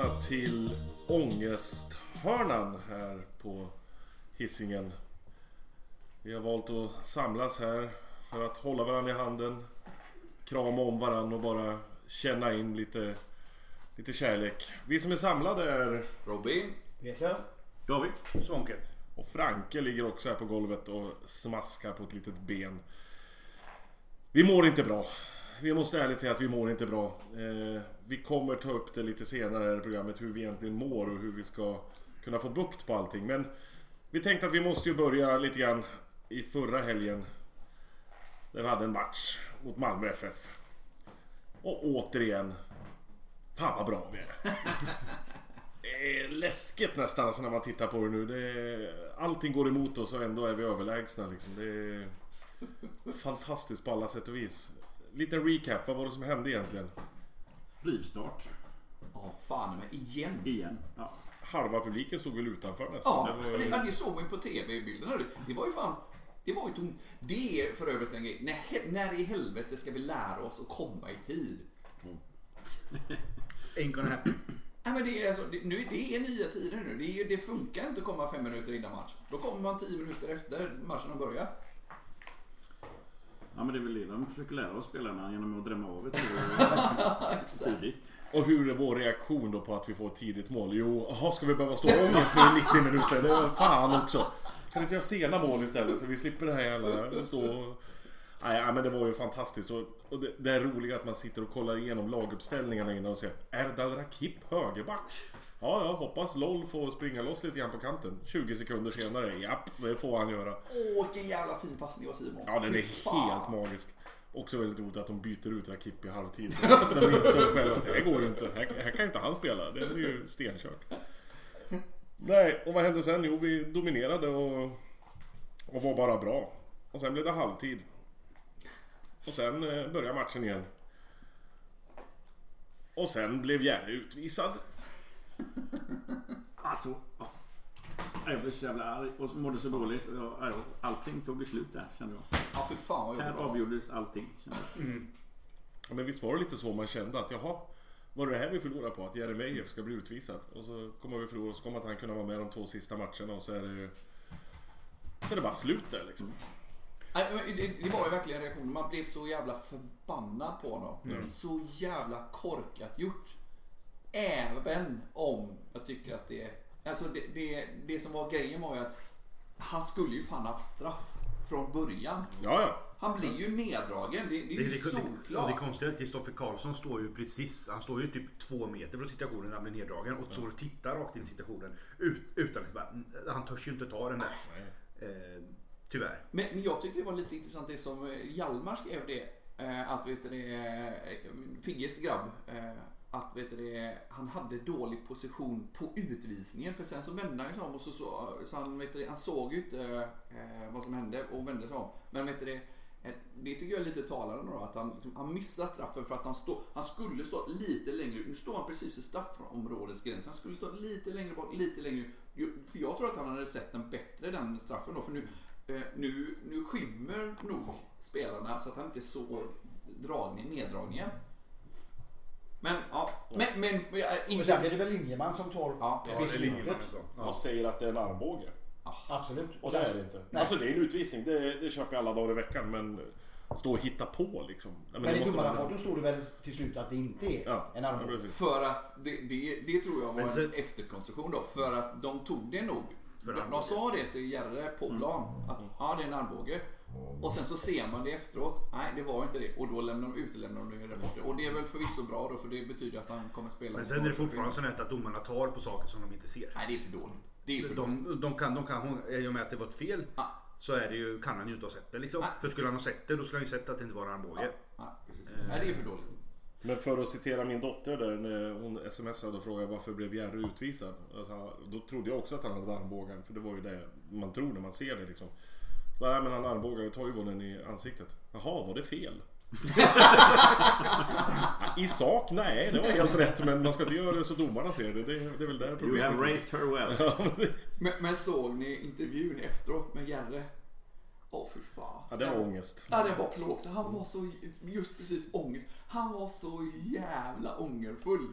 välkomna till Ångesthörnan här på Hisingen. Vi har valt att samlas här för att hålla varandra i handen, krama om varandra och bara känna in lite, lite kärlek. Vi som är samlade är Robin. Peter. David. Svånke. och Franke ligger också här på golvet och smaskar på ett litet ben. Vi mår inte bra. Vi måste ärligt säga att vi mår inte bra. Eh, vi kommer ta upp det lite senare i programmet hur vi egentligen mår och hur vi ska kunna få bukt på allting. Men vi tänkte att vi måste ju börja lite grann i förra helgen. Där vi hade en match mot Malmö FF. Och återigen. Fan vad bra vi är. Det är läskigt nästan alltså när man tittar på det nu. Det är, allting går emot oss och ändå är vi överlägsna. Liksom. Det är fantastiskt på alla sätt och vis. Liten recap, vad var det som hände egentligen? Rivstart. Ja, fan men igen. Igen. Ja. Halva publiken stod väl utanför nästan. Ja, det var, det, ja, det såg man ju på tv-bilderna. Det var ju fan... Det var ju tom... Det är för övrigt en grej. När, när i helvete ska vi lära oss att komma i tid? Ain't gonna happen. Nej, men det är alltså, det, nu, det är nya tider nu. Det, är, det funkar inte att komma fem minuter innan match. Då kommer man tio minuter efter matchen har börjat. Ja men det är väl det de försöker lära oss spelarna genom att drämma av ett tidigt. och hur är vår reaktion då på att vi får ett tidigt mål? Jo, jaha, ska vi behöva stå ångest nu i 90 minuter? Det är fan också. Kan inte göra sena mål istället så vi slipper det här jävla stå. Nej, men det var ju fantastiskt. Och, och det, det är roliga att man sitter och kollar igenom laguppställningarna innan och ser Erdal Rakip högerback. Ja, ja, hoppas LOL får springa loss lite grann på kanten. 20 sekunder senare, japp, det får han göra. Åh, vilken jävla fin passning av Simon. Ja, den är fan. helt magisk. Också väldigt roligt att de byter ut Rakip i halvtid. De insåg själva att det här går ju inte. Här, här kan inte han spela. Det är ju stenkört. Nej, och vad hände sen? Jo, vi dominerade och, och var bara bra. Och sen blev det halvtid. Och sen eh, började matchen igen. Och sen blev Jerry utvisad. Alltså. ja. Jag blev så jävla arg och mådde så dåligt. Och jag- Allting tog ju slut där kände jag. Ja, för fan vad Här avgjordes allting. Kände jag. Ja, Men visst var det lite så man kände att jaha, var det det här vi förlorade på? Att Jeremejeff ska bli utvisad? Och så kommer vi förlora och så kommer att han kunna vara med de två sista matcherna och så är det ju... Så är det bara slut där liksom. Nej, men det, det var ju verkligen reaktionen. Man blev så jävla förbannad på honom. Så jävla korkat gjort. Även om jag tycker att det... Alltså det, det, det som var grejen var ju att han skulle ju fan haft straff från början. Ja, ja. Han blir ju neddragen. Det, det är ju det, det, det, solklart. det konstiga är att Kristoffer Karlsson står ju precis, han står ju typ två meter från situationen när han blir neddragen och står och tittar rakt in i situationen ut, utan att bara, han törs ju inte ta den där. Eh, tyvärr. Men, men jag tyckte det var lite intressant det som eh, Hjalmar skrev det. Eh, att vet du, det, eh, Figges grabb. Att vet du, han hade dålig position på utvisningen. För sen så vände han sig om och så, så, så han, vet du, han såg ju inte eh, vad som hände och vände sig om. Men vet du, det, eh, tycker jag är lite talande då. Att han, liksom, han missar straffen för att han, stå, han skulle stå lite längre ut. Nu står han precis vid straffområdesgränsen. Han skulle stå lite längre bak, lite längre ut. För jag tror att han hade sett den bättre den straffen då. För nu, eh, nu, nu skymmer nog spelarna så att han inte såg dragning, neddragningen. Men ja, men, men Och inte... sen blir det väl Linjeman som tar Ja, Ja, beslutet. ingen så. Och säger att det är en armbåge. Absolut. Och det är det inte. Nej. Alltså det är en utvisning, det, det köper jag alla dagar i veckan men... Stå och hitta på liksom. Ja, Men, det i domarrapporten står det väl till slut att det inte är Ja, en ja, armbåge. precis. För att det, det, det tror jag var Men en sen- efterkonstruktion då. För att de tog det nog. De, de sa det till Jerre på plan. Att ja, det är en armbåge. Och sen så ser man det efteråt. Nej, det var inte det. Och då lämnar de, utelämnar de rapporten. Och det är väl förvisso bra då. För det betyder att han kommer spela. Men sen är det fortfarande så att domarna tar på saker som de inte ser. Nej, det är för dåligt. Det är för dåligt. De, de kan, de kan, i och med att det var ett fel Ja. så är det ju, kan han ju inte ha sett det liksom. För skulle han ha sett det då skulle han ju sett att det inte var en armbåge. Ja, precis. Nej, det är för dåligt. Men för att citera min dotter där när hon smsade och frågade varför blev Jerry utvisad? Alltså, då trodde jag också att han hade armbågen för det var ju det man tror när man ser det liksom. Nej men han armbågade Toivonen i ansiktet. Jaha, var det fel? I sak, nej det var helt rätt men man ska inte göra det så domarna ser det. Det, det är väl där You problemet have ligger. raised her well. Men, men såg ni intervjun efteråt med Jerre? Åh fy fan. Ja, det var ångest. Ja, det var plågsamt. Han var så, just precis ångest. Han var så jävla ångerfull.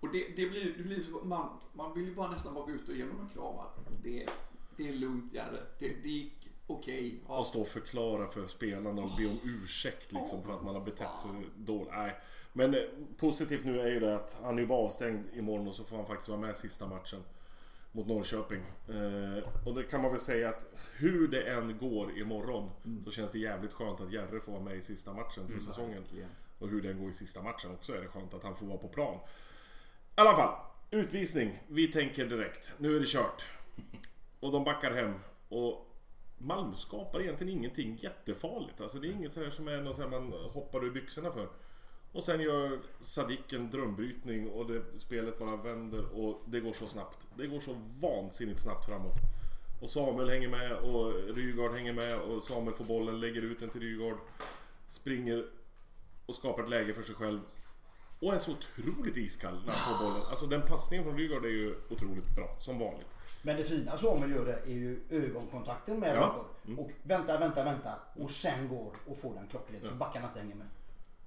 Och det, det, blir, det blir så, man, man vill ju bara nästan bara gå ut och ge honom en kram. Det, det är lugnt Jerre. Det, det gick okej. Och Ja. stå och förklara för spelarna och be om ursäkt liksom för att man har betett sig dåligt. Nej. Men eh, positivt nu är ju det att han är ju bara avstängd imorgon och så får han faktiskt vara med sista matchen. Mot Norrköping. Eh, och det kan man väl säga att hur det än går imorgon så känns det jävligt skönt att Jerre får vara med i sista matchen för säsongen. Och hur den går i sista matchen också är det skönt att han får vara på plan. I alla fall, utvisning. Vi tänker direkt. Nu är det kört. Och de backar hem. Och Malmö skapar egentligen ingenting jättefarligt. Alltså det är inget så här som är något så här man hoppar ur byxorna för. Och sen gör Sadik en drömbrytning och det, spelet bara vänder och det går så snabbt. Det går så vansinnigt snabbt framåt. Och Samuel hänger med och Rygaard hänger med och Samuel får bollen, lägger ut den till Rygaard. Springer och skapar ett läge för sig själv. Och är så otroligt iskall när han får bollen. Alltså den passningen från Rygaard är ju otroligt bra, som vanligt. Men det fina Samuel gör det är ju ögonkontakten med Ja. Rönndahl. Och vänta, vänta, vänta. Och sen går och får den klockrent. Så backarna inte hänger med.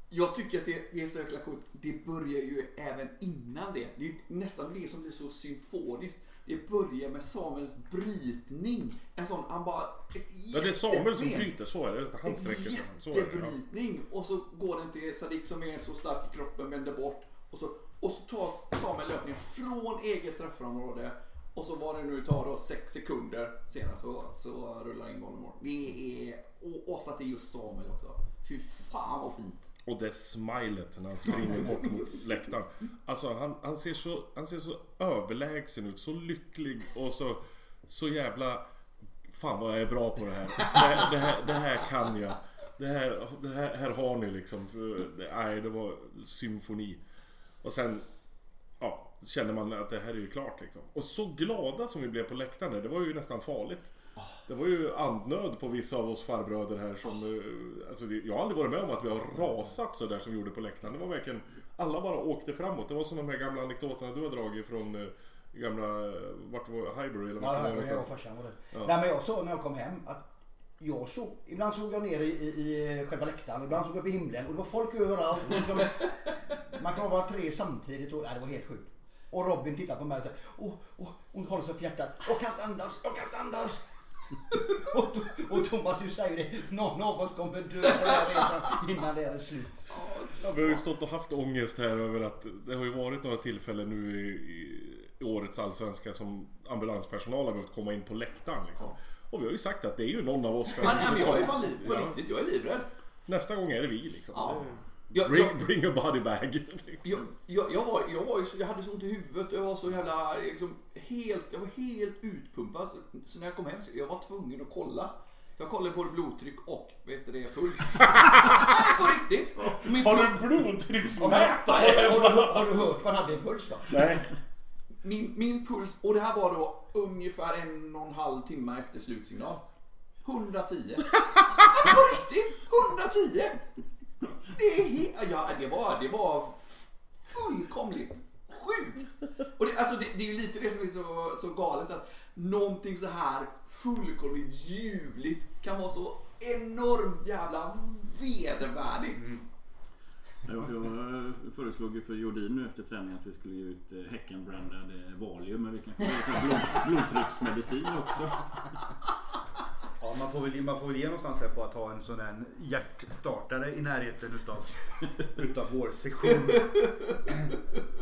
Jag tycker att det, det är så jäkla coolt. Det börjar ju även innan det. Det är ju nästan det som blir så symfoniskt. Det börjar med Samuels brytning. En sån, han bara... Ja, det är Samuel som bryter, så är det. Han sträcker sig. Så är det, ja. Och så går den till Sadik som är så stark i kroppen, vänder bort. Och så, och så tar Samuel löpningen från eget träffområde. Och så var det nu tar då sex sekunder senare så, så rullar in bollen mål. Det är... Och, och så att det är just Samuel också. Fy fan vad fint. Och det smilet när han springer bort mot läktaren. Alltså han, han, ser så, han ser så överlägsen ut, så lycklig och så, så jävla... Fan vad jag är bra på det här. Det här, det här, det här kan jag. Det här, det här, här har ni liksom. Nej, det var symfoni. Och sen... Ja, känner man att det här är ju klart liksom. Och så glada som vi blev på läktaren där, det var ju nästan farligt. Det var ju andnöd på vissa av oss farbröder här som... eh, Alltså det- jag har aldrig varit med om att vi har rasat så där som vi gjorde på läktaren. Det var verkligen... Alla bara åkte framåt. Det var som de här gamla anekdoterna du har dragit från eh, gamla... eh, Vart var Highbury eller vart Ja, det var någonstans. farsan var det. Ja. Nej, men jag såg när jag kom hem att jag såg, ibland såg jag ner i, i, själva läktaren, ibland såg jag upp i himlen och det var folk överallt. Liksom, man kan vara tre samtidigt och nej, det var helt sjukt. Och Robin tittar på mig och säger åh, åh, hon håller sig för hjärtat. Jag kan inte andas, jag kan inte andas. och, och Thomas du säger det, någon av oss kommer dö på den här resan innan det är slut. Vi har ju stått och haft ångest här över att det har ju varit några tillfällen nu i, i årets allsvenska som ambulanspersonal har behövt komma in på läktaren liksom. Och vi har ju sagt att det är ju någon av oss Men, nej, men jag är Ja. fan liv, på riktigt, jag är livrädd. Nästa gång är det vi liksom. Ja. Jag, Bring, jag, bring a body bag. jag, jag, jag, var, jag, var jag hade så ont i huvudet och jag var så jävla, liksom, helt, jag var helt utpumpad. Så, så när jag kom hem så jag var tvungen att kolla. Jag kollade både blodtryck och vet du det, puls. Nej, på riktigt! Min, Har du blodtrycksmätare Har, har, har du hört vad han hade i puls då? Nej. min, min puls, och det här var då ungefär en och en halv timme efter slutsignal. 110. Ja, på riktigt! 110! Det, är he- ja, det, var, det var fullkomligt sjukt. Och det, alltså det, det är ju lite det som är så, så galet att någonting så här fullkomligt ljuvligt kan vara så enormt jävla vedervärdigt. Mm. Jag, jag eh, föreslog ju för Jordin nu efter träningen att vi skulle ge ut eh, Häckenbrandad eh, Valium. Men vi kanske ska blod, blodtrycksmedicin också. Ja, man, får väl, man får väl ge någonstans här på att ha en sån där hjärtstartare i närheten utav, utav vår sektion.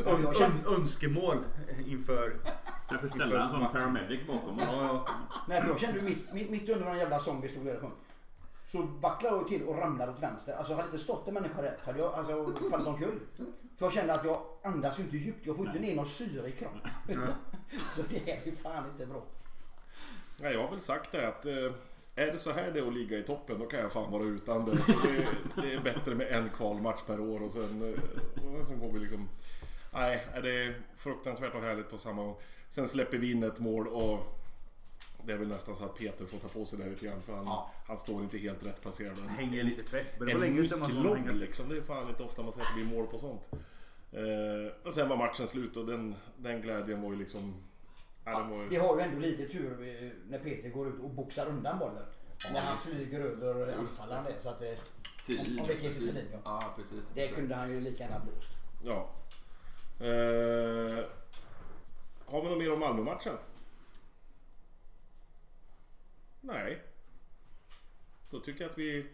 Ja, jag kände- Ön, önskemål inför... Kanske ställa en sån paramedic bakom oss. Ja, ja. Nej, för jag kände ju mitt, mitt, mitt under någon jävla sång vi stod där och sjöng. Så vacklade jag till och ramlade åt vänster. Alltså hade det inte stått en människa där så hade jag alltså, fallit omkull. För jag kände att jag andas ju inte djupt. Jag får inte ner någon syre i kroppen. så det är ju fan inte bra. Nej, jag har väl sagt det att eh, är det så här det är att ligga i toppen då kan jag fan vara utan det. Så det, det är bättre med en kvalmatch per år och sen, eh, och sen får vi liksom... Nej, det är fruktansvärt och härligt på samma gång. Sen släpper vi in ett mål och det är väl nästan så att Peter får ta på sig det lite grann för han, Ja. han står inte helt rätt placerad. Hänger lite tvätt. Men det var länge sedan man såg liksom. Det är fan inte ofta man ser att det blir mål på sånt. Eh, och sen var matchen slut och den, den glädjen var ju liksom... Ja, var Vi ju, har ju ändå lite tur eh, när Peter går ut och boxar undan bollen. när han flyger över anfallaren. Så att det, Thelin, Om- precis. Ja. Ja, precis. det kunde han ju lika gärna blåst. ja. Eh, har vi något mer om Malmö-matchen? Nej. Då tycker jag att vi,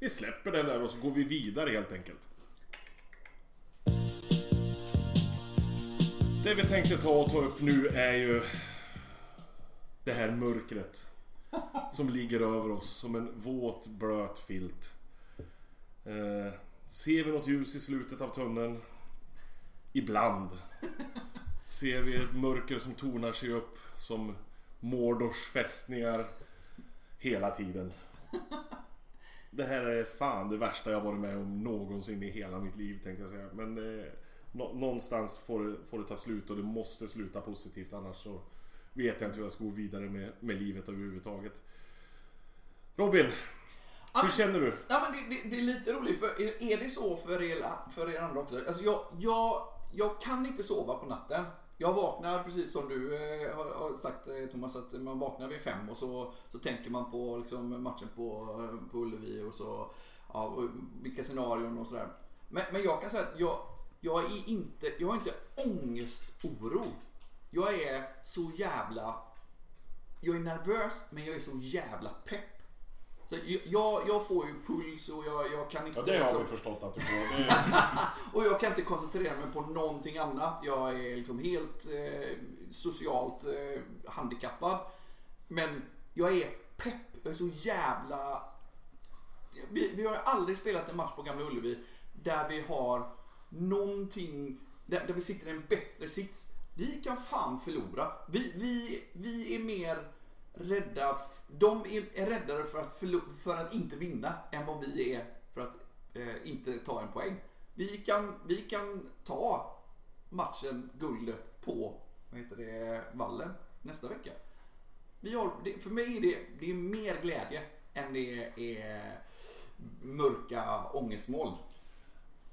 vi släpper den där och så går vi vidare helt enkelt. Det vi tänkte ta och ta upp nu är ju det här mörkret som ligger över oss som en våt blöt filt. Eh, ser vi något ljus i slutet av tunneln? Ibland. Ser vi ett mörker som tornar sig upp som Mordors fästningar hela tiden. Det här är fan det värsta jag varit med om någonsin i hela mitt liv tänkte jag säga. Men eh, nå- någonstans får det, får det ta slut och det måste sluta positivt annars så vet jag inte hur jag ska gå vidare med, med livet överhuvudtaget. Robin, Ja, hur känner du? Ja, men det, det, det är lite roligt, för är, det så för er, för er andra också? Alltså jag, jag, jag kan inte sova på natten. Jag vaknar precis som du eh, har, sagt eh, Thomas, att man vaknar vid fem och så, så tänker man på liksom, matchen på, på Ullevi och så ja, och vilka scenarion och sådär. Men, men jag kan säga att jag, jag är inte, jag har inte ångestoro. Jag är så jävla, jag är nervös men jag är så jävla pepp. Så jag, jag får ju puls och jag, jag kan inte... liksom- förstått att du får. Det- och jag kan inte koncentrera mig på någonting annat. Jag är liksom helt eh, socialt eh, handikappad. Men jag är pepp. Jag är så jävla... Vi, vi har aldrig spelat en match på Gamla Ullevi där vi har någonting... Där, där vi sitter i en bättre sits. Vi kan fan förlora. Vi, vi, vi är mer rädda... De är, är räddare för att, för att inte vinna än vad vi är för att eh, inte ta en poäng. Vi kan, vi kan ta matchen, guldet, på vad heter det, vallen nästa vecka. Vi har, det, för mig är det, det är mer glädje än det är mörka ångestmoln.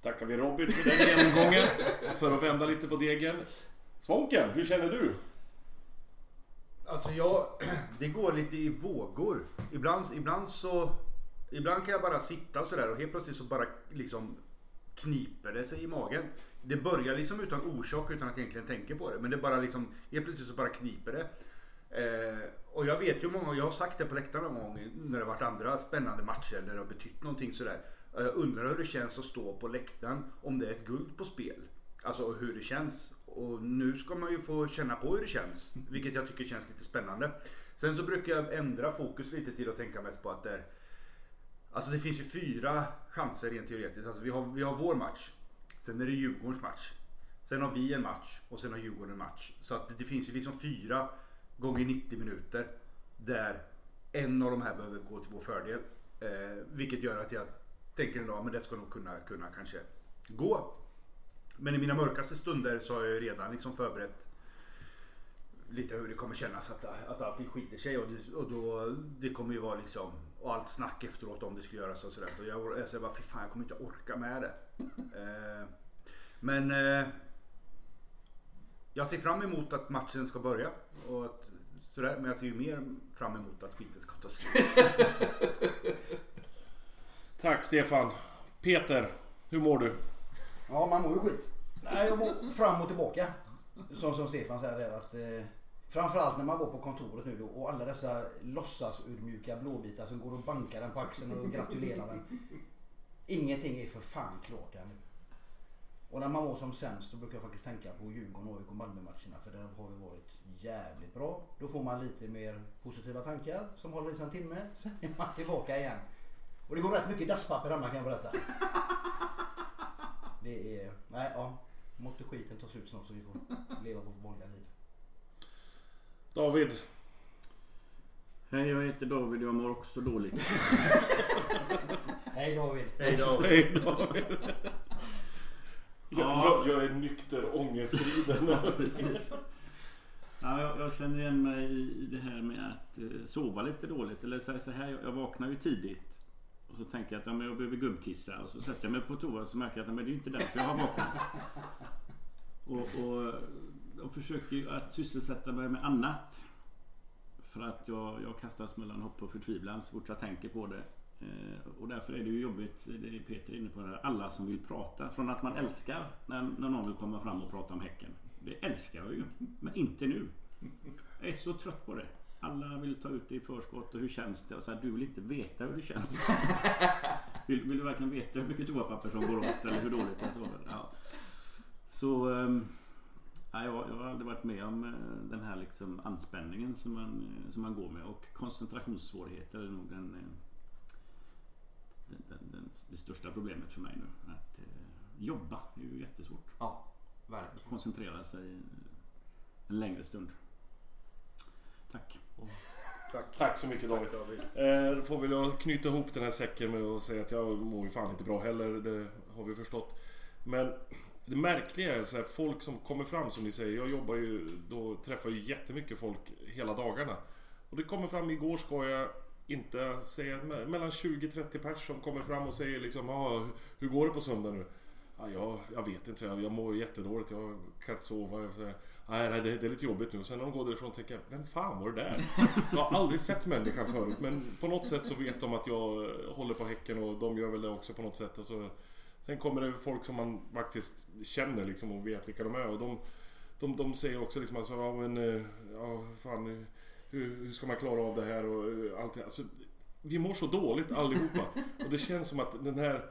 Tackar vi Robin för den genomgången. För att vända lite på degen. Svånken, hur känner du? Alltså jag, det går lite i vågor. Ibland, ibland så, ibland kan jag bara sitta sådär och helt plötsligt så bara liksom kniper det sig i magen. Det börjar liksom utan orsak utan att jag egentligen tänker på det. Men det bara liksom, helt plötsligt så bara kniper det. Eh, och jag vet ju många, jag har sagt det på läktaren någon gånger när det har varit andra spännande matcher där det har betytt någonting sådär. Eh, jag undrar hur det känns att stå på läktaren om det är ett guld på spel. Alltså hur det känns. Och nu ska man ju få känna på hur det känns. Vilket jag tycker känns lite spännande. Sen så brukar jag ändra fokus lite till att tänka mest på att det Alltså det finns ju fyra chanser rent teoretiskt. Alltså vi, har, vi har vår match. Sen är det Djurgårdens match. Sen har vi en match och sen har Djurgården en match. Så att det, det finns ju liksom fyra gånger 90 minuter där en av de här behöver gå till vår fördel. Eh, vilket gör att jag tänker ändå men det ska nog kunna, kunna kanske gå. Men i mina mörkaste stunder så har jag ju redan liksom förberett lite hur det kommer kännas att, att allting skiter sig och, det, och då, det kommer ju vara liksom och allt snack efteråt om det skulle göras och sådär. Så jag, jag säger bara fy fan jag kommer inte orka med det. Eh, men eh, jag ser fram emot att matchen ska börja. Och att, sådär, men jag ser ju mer fram emot att skiten ska ta slut. Tack Stefan. Peter, hur mår du? Ja, man mår ju skit. Nej, jag mår fram och tillbaka. Som, som Stefan säger där att eh, framförallt när man går på kontoret nu då och alla dessa låtsas-urmjuka blåbitar som går och bankar den på axeln och gratulerar den. Ingenting är för fan klart ännu. Och när man mår som sämst då brukar jag faktiskt tänka på Djurgården, AIK och Malmö-matcherna för där har vi varit jävligt bra. Då får man lite mer positiva tankar som håller i sig en timme. Sen är man tillbaka igen. Och det går rätt mycket dasspapper hemma kan jag berätta. Det är... Nej, ja. Måtte skiten ta slut snart så vi får leva vårt vanliga liv. David, Hej, jag heter David och jag mår också dåligt. Hej David. Hej då. hej David. Jag, Ja. jag, jag är nykter ångeststriden. Precis. Ja, jag, jag känner igen mig i, i det här med att eh, sova lite dåligt. Eller så, så här, jag, jag vaknar ju tidigt. Och så tänker jag att ja, men jag behöver gubbkissa. Och så sätter jag mig på toa och så märker jag att men det är inte därför jag har vaknat. Och, och och försöker ju att sysselsätta mig med annat. För att jag, jag kastas mellan hopp och förtvivlan så fort jag tänker på det. Eh, Och därför är det ju jobbigt, det är Peter inne på det här, alla som vill prata. Från att man älskar när, när någon vill komma fram och prata om Häcken. Det älskar jag ju, men inte nu. Jag är så trött på det. Alla vill ta ut det i förskott och hur känns det? Och så här, du vill inte veta hur det känns. Vill, vill du verkligen veta hur mycket toapapper som går åt eller hur dåligt det är? Så, ja. så ehm, jag, jag har aldrig varit med om eh, den här liksom anspänningen som man, eh, som man går med. Och koncentrationssvårigheter är nog den, eh, den, den, den, det största problemet för mig nu. Att eh, jobba är ju jättesvårt. Ja, verkligen. Koncentrera sig en längre stund. Tack. Tack. Så mycket David. Eh, Då får vi då knyta ihop den här säcken med att säga att jag mår ju fan inte bra heller. Det har vi förstått. Men det märkliga är så här, folk som kommer fram som ni säger. Jag jobbar ju, då träffar ju jättemycket folk hela dagarna. Och det kommer fram, igår ska jag inte säga me- mellan 20-30 pers som kommer fram och säger liksom ah, hur går det på söndag nu? Ja, jag, jag vet inte, jag, jag mår jättedåligt, jag kan inte sova. Nej, nej det, det är lite jobbigt nu. Och sen när de går därifrån tänker jag, vem fan var det där? Jag har aldrig sett människan förut men på något sätt så vet de att jag håller på Häcken och de gör väl det också på något sätt. Och så, sen kommer det folk som man faktiskt känner liksom och vet vilka de är och de, de, de säger också liksom alltså, ja men, eh, ja fan hur, hur ska man klara av det här och eh, allt det. Alltså, vi mår så dåligt allihopa och det känns som att den här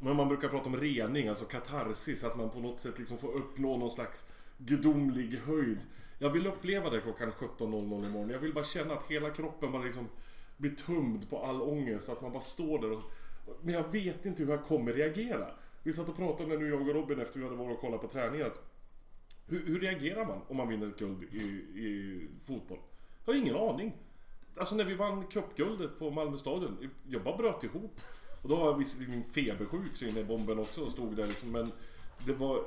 men man brukar prata om rening, alltså katarsis, att man på något sätt liksom får uppnå någon slags gudomlig höjd. Jag vill uppleva det klockan 17.00 imorgon. Jag vill bara känna att hela kroppen bara liksom blir tömd på all ångest. Att man bara står där och... Men jag vet inte hur jag kommer reagera. Vi satt och pratade om det nu, jag och Robin, efter vi hade varit och kollat på träningen. Att hur, hur reagerar man om man vinner ett guld i, i fotboll? Jag har ingen aning. Alltså när vi vann cupguldet på Malmö stadion, jag bara bröt ihop. Och då var jag visserligen febersjuk så in i bomben också och stod där liksom, men det var...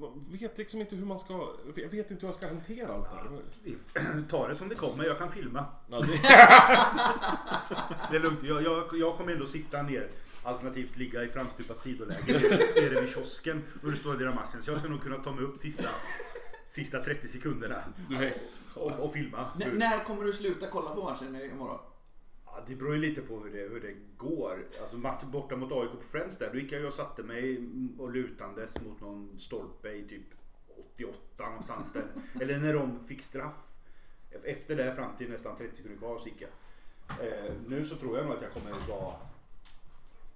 Man vet liksom inte hur man ska... Jag vet inte hur jag ska hantera allt det här. Ta det som det kommer, jag kan filma. Ja, det, Det är lugnt, jag, jag, jag kommer ändå sitta ner. Alternativt ligga i framstupat sidoläge nere- vid kiosken under stora delar av matchen. Så jag ska nog kunna ta mig upp sista, sista 30 sekunderna och, och filma. N- när kommer du sluta kolla på matchen imorgon? Ja, det beror ju lite på hur det, hur det går. Alltså match borta mot AIK på Friends där. Då gick jag och satte mig och lutandes mot någon stolpe i typ 88 någonstans där. Eller när de fick straff. Efter det fram till nästan 30 sekunder kvar så gick jag. Eh, nu så tror jag nog att jag kommer att vara...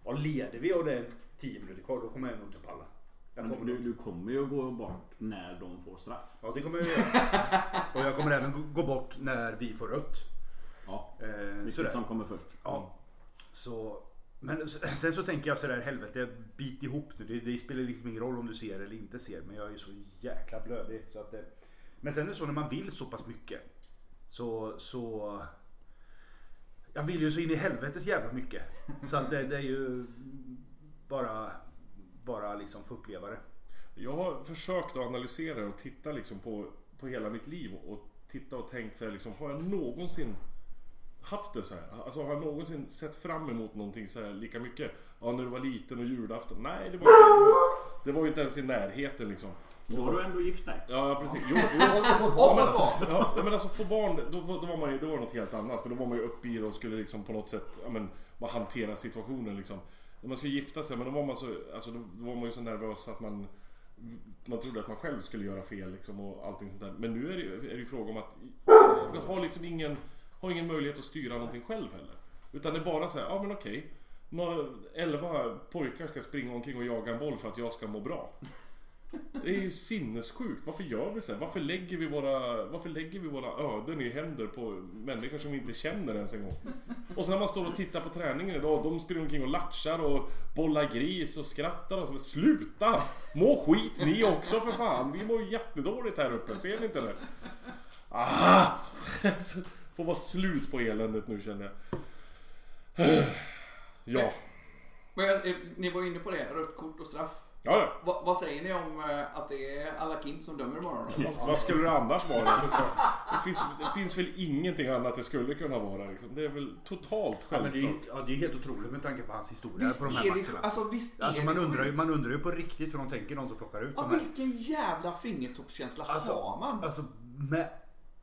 Ja, leder vi och det är 10 minuter kvar då kommer jag nog inte palla. Men kommer du, du kommer ju att gå bort när de får straff. ja det kommer jag göra. Och jag kommer även gå bort när vi får rött. Ja, Eh, vilket sådär. som kommer först. Ja. Så, men sen så tänker jag sådär, helvete bit ihop nu. Det, det spelar liksom ingen roll om du ser eller inte ser. Men jag är ju så jäkla blödig. Så att det, men sen är det så när man vill så pass mycket. Så, så jag vill ju så in i helvetes jävla mycket. Så att det, det är ju bara, bara liksom få uppleva det. Jag har försökt att analysera och titta liksom på, på hela mitt liv och titta och tänkt så här, liksom, har jag någonsin haft det så här? Alltså har jag någonsin sett fram emot någonting så här lika mycket? Ja, när du var liten och julafton? Nej, det var, det var ju inte ens i närheten liksom. Då har du ändå gift dig. Ja, precis. Jo, jo. Har du fått barn? bra! Ja, men alltså få barn, då, var- då var man ju då var det något helt annat. För då var man ju uppe i det och skulle liksom på något sätt, ja men, bara hantera situationen liksom. När man skulle gifta sig, men då var man så, alltså då, då var man ju så nervös att man man trodde att man själv skulle göra fel liksom och allting sånt där. Men nu är det ju är det ju fråga om att vi har liksom ingen, har ingen möjlighet att styra någonting själv heller. Utan det är bara så här, ja men okej. Nå- Elva pojkar ska springa omkring och jaga en boll för att jag ska må bra. Det är ju sinnessjukt. Varför gör vi så här? Varför lägger vi våra, varför lägger vi våra öden i händer på människor som vi inte känner ens en gång? Och så när man står och tittar på träningen idag, de springer omkring och latchar och bollar gris och skrattar och så. Sluta! Må skit ni också för fan! Vi mår jättedåligt här uppe, ser ni inte det? Ah! Får vara slut på eländet nu känner jag. Ja. Men, eh, ni var inne på det, rött kort och straff. Ja, ja. Va, vad säger ni om eh, att det är Alakim som dömer imorgon? då? Vad skulle det annars vara? Det finns, det finns väl ingenting annat det skulle kunna vara. Liksom. Det är väl totalt Ja, men det, är, självklart. ja, det är helt otroligt med tanke på hans historia Visst på de här är det, matcherna. alltså, visst är Alltså man undrar, ju, man undrar ju på riktigt hur de tänker de som plockar ut Ja, de här. vilken jävla fingertoppskänsla Alltså, har man? Alltså med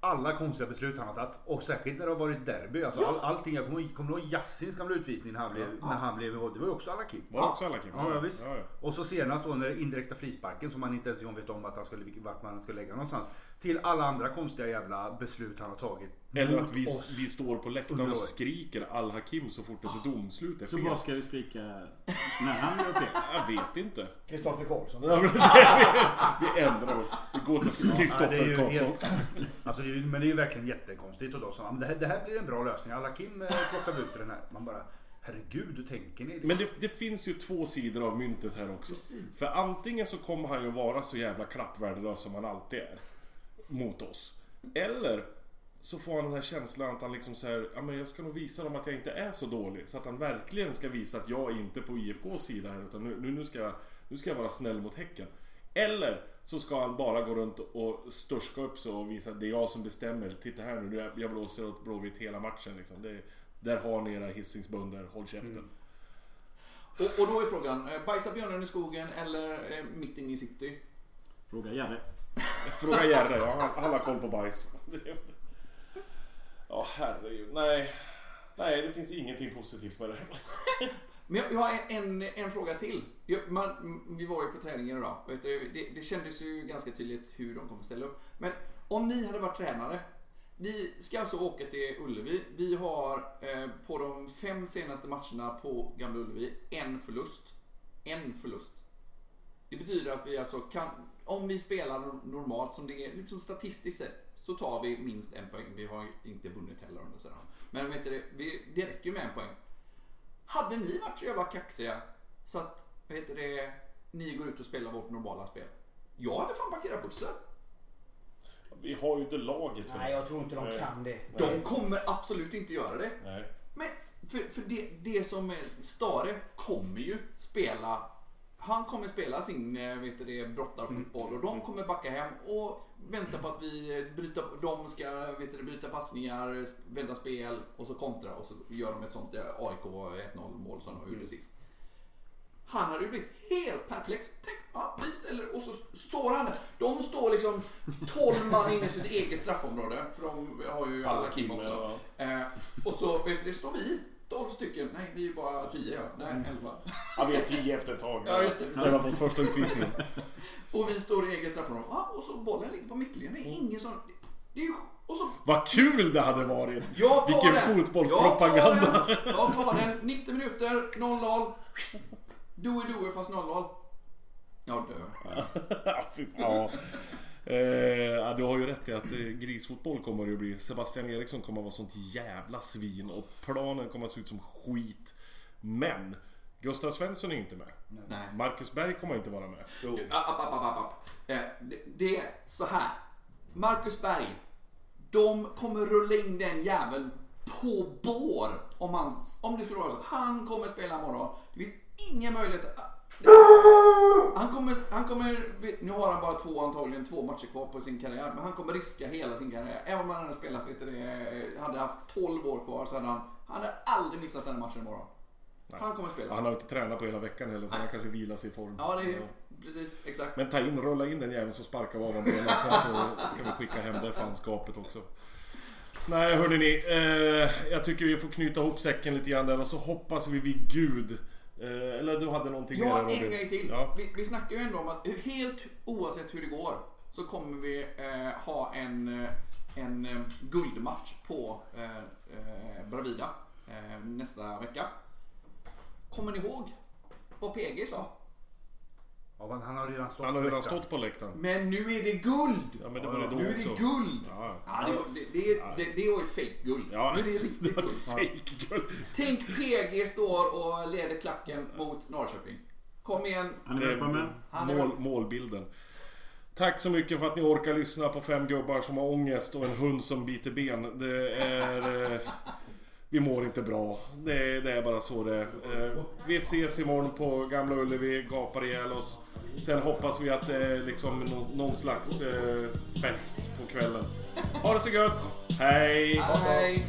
alla konstiga beslut han har tagit. Och särskilt när det har varit derby. Alltså all, allting. Jag kommer, kommer ihåg Yassins gamla utvisning när han blev, när han blev Det var ju också alla Kim. Var det också alla Kim? Ja, ja, visst. Ja, ja. Och så senast då när det indirekta frisparken som man inte ens vet om att han skulle, vart man ska lägga någonstans. Till alla andra konstiga jävla beslut han har tagit. Eller att vi, oss. vi står på läktaren och skriker Al-Hakim så fort ett domslut är Så fel. vad ska vi skrika när han gör fel? Jag vet inte. Kristoffer Karlsson. Ja, Vi ändrar oss. Vi går till Ja, det Kristoffer ju Karlsson. alltså det är, men det är ju verkligen jättekonstigt. Och då sa han, det här, det här blir en bra lösning. Alla Kim eh, plockar ut den här. Man bara, herregud, hur tänker ni? Men det, det finns ju två sidor av myntet här också. Precis. För antingen så kommer han ju vara så jävla klappvärdelös som han alltid är. Mot oss. Eller så får han den här känslan att han liksom säger ja men jag ska nog visa dem att jag inte är så dålig. Så att han verkligen ska visa att jag är inte på IFKs sida här utan nu, nu, ska, jag, nu ska jag vara snäll mot Häcken. Eller så ska han bara gå runt och störska upp sig och visa att det är jag som bestämmer. Titta här nu, nu jag- blåser åt Blåvitt hela matchen liksom. Det, där har ni era Hisingsbönder, håll käften. Och, och då är frågan, eh, bajsar björnen i skogen eller eh, mitt inne i city? Fråga Jerry. Fråga Jerry, ja, han, han har koll på bajs. Ja, herregud. Nej. Nej, det finns ingenting positivt med det. Men jag, jag har en, en, en fråga till. Jag, man, vi var ju på träningen idag. Vet du, det, det kändes ju ganska tydligt hur de kommer ställa upp. Men om ni hade varit tränare. Vi ska alltså åka till Ullevi. Vi har eh, på de fem senaste matcherna på Gamla Ullevi en förlust. En förlust. Det betyder att vi alltså kan, om vi spelar normalt som det är, liksom statistiskt sett, så tar vi minst en poäng. Vi har ju inte vunnit heller under sidan. Men vet du, det, vi, det räcker ju med en poäng. Hade ni varit så jävla kaxiga så att, vad heter det, ni går ut och spelar vårt normala spel? Jag hade fan parkerat bussen. Vi har ju inte laget för Nej, jag tror inte de Nej. kan det. De kommer absolut inte göra det. Nej. Men för, för det, det som är Stare kommer ju spela han kommer spela sin eh, vet du det, brottarfotboll och de kommer backa hem och vänta på att vi bryta, de ska vet du, bryta passningar, vända spel och så kontra och så gör de ett sånt eh, AIK 1-0 mål som de gjorde sist. Han hade ju blivit helt perplex. Tänk, ja, vi ställer och så står han där. De står liksom 12 man inne i sitt eget straffområde. För de har ju alla Kim också. Eh, och så vet du, det står vi 12 stycken. Nej, vi är bara 10 ja. Nej, 11. Ja, vi är tio efter ett tag. Ja, just det, precis. Sen har fått första utvisningen. Och vi står i eget straffområde. Ja, och så bollen ligger på mittlinjen. Det är ingen som... Det är ju... Och så... Vad kul det hade varit! Jag tar Vilken den. fotbollspropaganda! Jag tar, den. jag tar den. 90 minuter, 0-0. Doe doe fast 0-0. Jag dör. Ja, fy fan. Eh, du har ju rätt i att eh, grisfotboll kommer det ju bli. Sebastian Eriksson kommer att vara sånt jävla svin och planen kommer att se ut som skit. Men Gustav Svensson är inte med. Nej. Marcus Berg kommer inte vara med. Jo. App, app, app, app. Eh, det, det är så här. Marcus Berg. De kommer rulla in den jäveln på bår. Om, han, om det skulle vara så. Han kommer spela imorgon. Det finns ingen möjlighet. Han kommer, han kommer, nu har han bara två antagligen två matcher kvar på sin karriär. Men han kommer riska hela sin karriär. Även om han hade spelat, vet du, det, hade haft 12 år kvar så hade han, han hade aldrig missat den matchen imorgon. Han kommer spela. Han har inte tränat på hela veckan heller så Nej. han kanske vilar sig i form. Ja, det är precis exakt. Men ta in, rulla in den jäveln så sparkar vi av honom benen sen så kan vi skicka hem det fanskapet också. Nej hörni ni, eh, jag tycker vi får knyta ihop säcken lite grann där och så hoppas vi vid Gud. Eh, eller du hade någonting Ja, mer en Robin? grej till. Ja. Vi, vi snackar ju ändå om att helt oavsett hur det går så kommer vi eh, ha en, eh, en eh, guldmatch på eh, Bravida eh, nästa vecka. Kommer ni ihåg vad PG sa? Ja, men han har redan stått Han har på redan läktaren. stått på läktaren. Men nu är det guld! Ja men det var det då nu är det också. guld! Ja. Ja, det, var, det, det, det, det var ett fake-guld. Ja. Nu är det riktigt guld. fejkguld. Tänk PG står och leder klacken mot Norrköping. Kom igen. Han är välkommen. Han är Mål, målbilden. Tack så mycket för att ni orkar lyssna på fem gubbar som har ångest och en hund som biter ben. Det är... Vi mår inte bra. Det, det är bara så det är. Eh, vi ses imorgon på Gamla Ullevi, gapar ihjäl oss. Sen hoppas vi att det är liksom någon, någon slags eh, fest på kvällen. Ha det så gött! Hej! Hej!